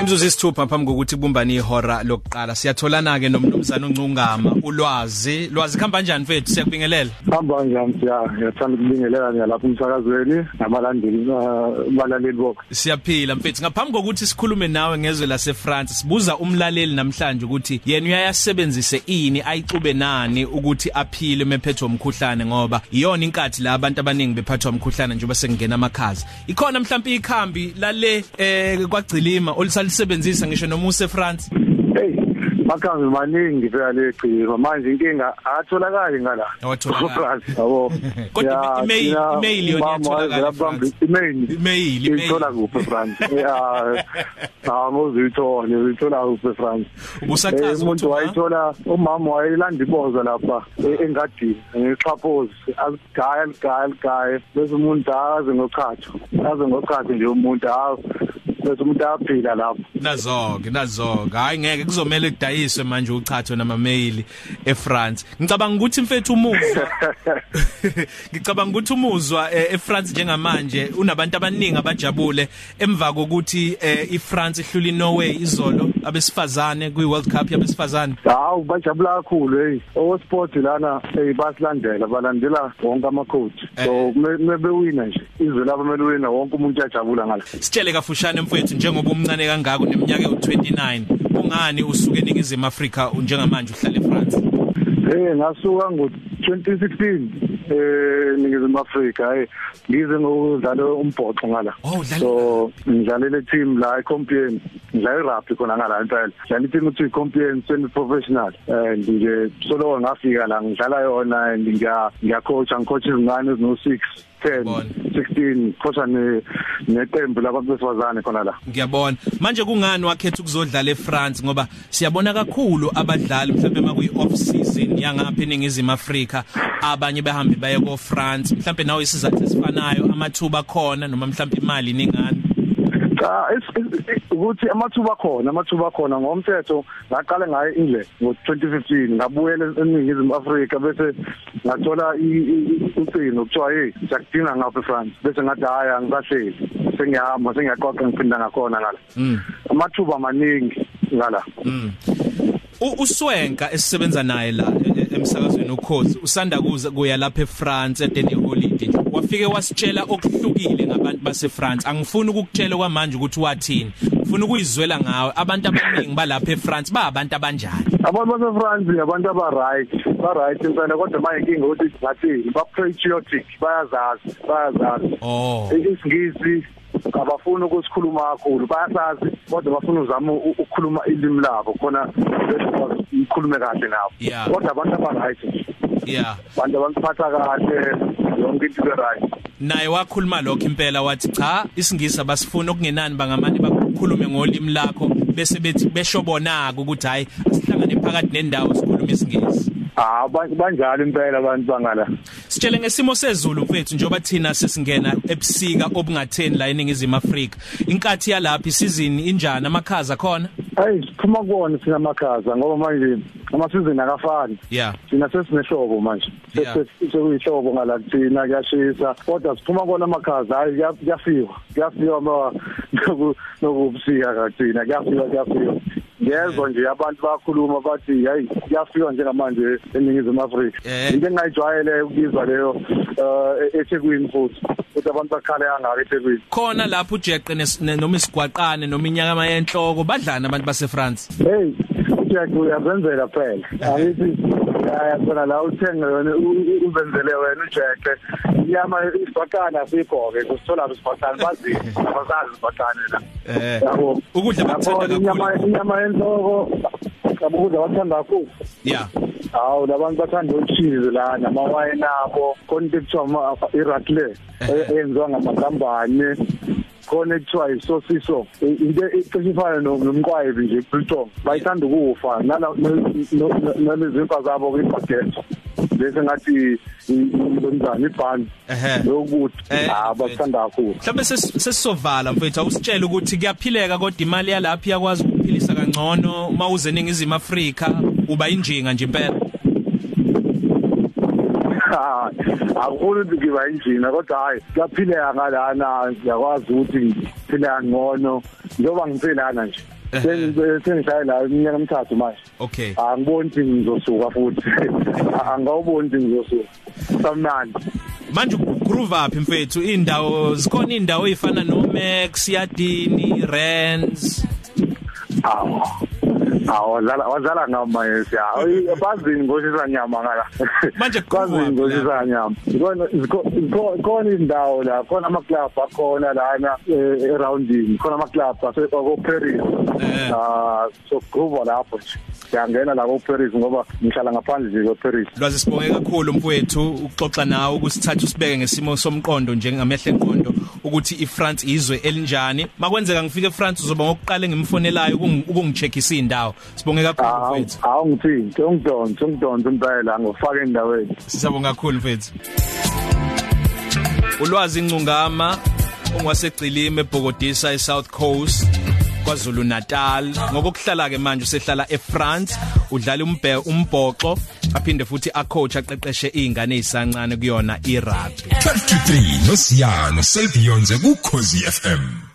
Imzuzu isithupha phambi kokuthi kubumbane ihora lokuqala. Siyatholana ke nomnumzana uncungama. Ulwazi lwazi khamba kanjani mfethu? Siyakubingelela? Hamba njani siya? Ngiyathanda ukubingelela ngalapha umsakazweni nabalandeli balaleli bonke. siyaphila mfethu. Ngaphambi kokuthi sikhulume nawe ngezwe lase France sibuza umlaleli namhlanje ukuthi yena uyayasebenzise ini ayixube nani ukuthi aphile mephetho umkhuhlane ngoba iyona inkathi la abantu abaningi bephathwa umkhuhlane njengoba sengena amakhaza. Ikhona mhlawumbe ikhambi lale eh kwagcilima olisalisebenzisa ngisho noma use France Hey, makhambi maningi phela legcima manje inkinga atholakali ngala. Awatholakali. Yabo. Kodwa Ya, email- thina email yona umama iyatholakala wayevela eFrance. phambili, Email. Email, email. Ithola kuphi France? Ya. Awuzithola, uyithola kuphi France? Ubusachaza Eh, ukuthi umuntu uma- wayithola umama wayelanda iboza lapha e- engadini ngexhaphozi aligaya ligaya ligaya bese umuntu akaze ngochatho aze ngochatho nje umuntu hawo bese umuntu aphila lapho. Nazoke nazoke. Hayi ngeke kuzomela kudayiswe manje uchatho nama mail eFrance. Ngicabanga ukuthi mfethu umuzwa ngicabanga ukuthi umuzwa eh, eFrance njengamanje unabantu abaningi abajabule emva kokuthi eh, iFrance ihlula iNorway izolo. Abesifazane kwi World Cup yabesifazane. Hawu bajabula kakhulu hey. Osport lana hey basilandela balandela wonke amacoach so mebewina nje. Izwe labo mele wina wonke umuntu uyajabula ngala sitshele kafushane mfethu njengoba umncane kangaka uneminyaka ewu29 kungani usuke eningizimu Afrika njengamanje uhlala eFrance Eh ngasuka ngo 2016 eh ningizimu Afrika. Hey ngize ngokudlala umbhoxo ngala. Oh, so ngidlalele team la eCompiègne ngidlala rugby khona ngala impela ngidlala team uthi eCompiègne semi professional and nje solo ngafika la ngidlala yona and ngiya ngiyacoacha ngicoach izingane ezino 6 10 Bona. 16 coacha ne neqembu labantu besifazane khona la. Ngiyabona. Manje kungani wakhetha ukuzodlala eFrance? Ngoba siyabona kakhulu abadlali mhlawumbe makuyi off season yangapha eningizimu Afrika. Abanye behambe baye ko France mhlawumbe nawe isizathu esifanayo amathuba khona noma mhlawumbe imali ningani? Cha ukuthi amathuba khona amathuba khona ngomthetho ngaqala ngaye England ngo2015 ngabuyela eningizimu Afrika bese ngathola ucingo kuthiwa hey siyakudinga ngapha eFrance bese ngathi hayi angisahleli sengiyahamba sengiyaqoqa ngiphinda ngakhona ngala. Mm. Amathuba maningi ngala. Mm. Uswenka esisebenza naye la emsakazweni ukhozi usanda kuza kuya lapha eFrance edeni holiday. Wafike wasitshela okuhlukile ngabantu baseFrance. Angifuni ukukutshela kwamanje ukuthi wathini. Ufuna ukuyizwela ngawe. Abantu abaningi balapha eFrance ba abantu abanjani? Abantu baseFrance abantu aba right ba right impela kodwa manje inkinga ukuthi ngathi ba patriotic bayazazi bayazazi. Oh. Isingisi abafuni ukusikhuluma kakhulu bayasazi kodwa bafuna uzama ukukhuluma ilimi labo khona ukukhulume kahle nabo. Kodwa abantu aba-right. Yeah. Abantu abasiphatha kahle yonke into ibe-right naye wakhuluma lokho impela wathi cha isingisi abasifuna okungenani bangamane bakhulume ngolimi lakho bese bethi besho bonaka ukuthi hayi asihlangane phakathi nendawo sikhuluma isingisi. Ah, ba- banjalo impela abantu bangala Sitshele ngesimo sezulu mfethu njoba thina sesingena ebusika obungatheni la eningizimu Afrika. Inkathi yalapha isizini injani amakhaza khona? hayi siphuma kuwona sinamakhaza ngoba manje amasizini akafani Yeah. thina sesinehlobo manje Yeah. sekuyihlobo ngala kuthina kuyashisa kodwa siphuma kona amakhaza hayi kuya- kuyafika kuyafika ma noku- nokubusika kathina kuyafika kuyafika ngezwe nje abantu bayakhuluma bathi hayi kuyafika njengamanje eningizimu Afrika Eh. into engayijwayele ukuzwa leyo eh, eThekwini futhi ukuthi abantu bakhale kangaka eThekwini Khona lapho ujeqe nes- ne- noma isigwaqane noma inyakama yenhloko badlana abantu baseFrance. hey uJack uyazenzela phela angithi yayabona la uthenga yona u- u- uzenzele wena uJack inyama isibhaqana sikho-ke kusithola isibhaqana bazi abasazi isibhaqane la Eh. yabo Ukudla bakuthanda Yabo, inyama kakhulu. inyama yenhloko yabo ukudla bathanda kakhulu Yeah. hawu labantu bathanda ucheese la namawayini abo khona into ekuthiwa ama- i-ratle Ehhe. eyenziwa ngamazambane khona ekuthiwa isosiso into ecishe ifana no- nomqwayibi nje biltong bayithanda ukufa nala- no- no- nalezimfa zabo kwibageto bese ngathi lomzana ibhani. Ehhe. lokuthi Eh, ah bathanda kakhulu. Mhlawumbe ses- sesizovala mfethu awusitshela ukuthi kuyaphileka kodwa imali yalapha iyakwazi ukuphilisa kangcono. Mawuze eningizimu Afrika uba injinga nje impela. Ah, akufuni ukuthi ngiba injina kodwa hayi kuyaphileka ngalana ngiyakwazi ukuthi ngiphila ngcono njengoba ngiphilana nje sengishaya la iminyaka emithathu manje. Okay. Angiboni ukuthi ngizosuka futhi. Angawuboni ukuthi ngizosuka. Samnandi manje groove up mfethu? Indawo zikhona indawo ezifana no Max Yadini Rens awu awu wazala wazala ngama yes ya bazini ngoshisa nyama ngala. Manje bazini ngoshisa nyama. Ikona ikona indawo la khona ama club akhona lana arounding khona ama club aseko Paris Eh. ah so groove lapho siyangena la ko Paris ngoba ngihlala ngaphandle nje ko Paris Lwazi sibonge kakhulu mfowethu ukuxoxa nawe ukusithatha usibeke ngesimo somqondo njengamehla enqondo. Ukuthi iFrance izwe elinjani. Makwenzeka ngifike eFrance uzoba ngokuqala ngimfonelayo ukungicheckisa indawo sibonge kakhulu mfowethu awu ngithinti ungidonse ungidonse impela ngofaka endaweni sisabonga kakhulu mfethu. Ulwazi incungama ongwasegcilime ebhokodisa eSouth Coast. kwaZulu Natal ngokuhlala ke manje usehlala eFrance udlala umbhe umbhoxo aphinde futhi acoach aqeqeshe izingane ezisancane kuyona irugby. 12 to 3 nosiyano selbionze ku Khosi FM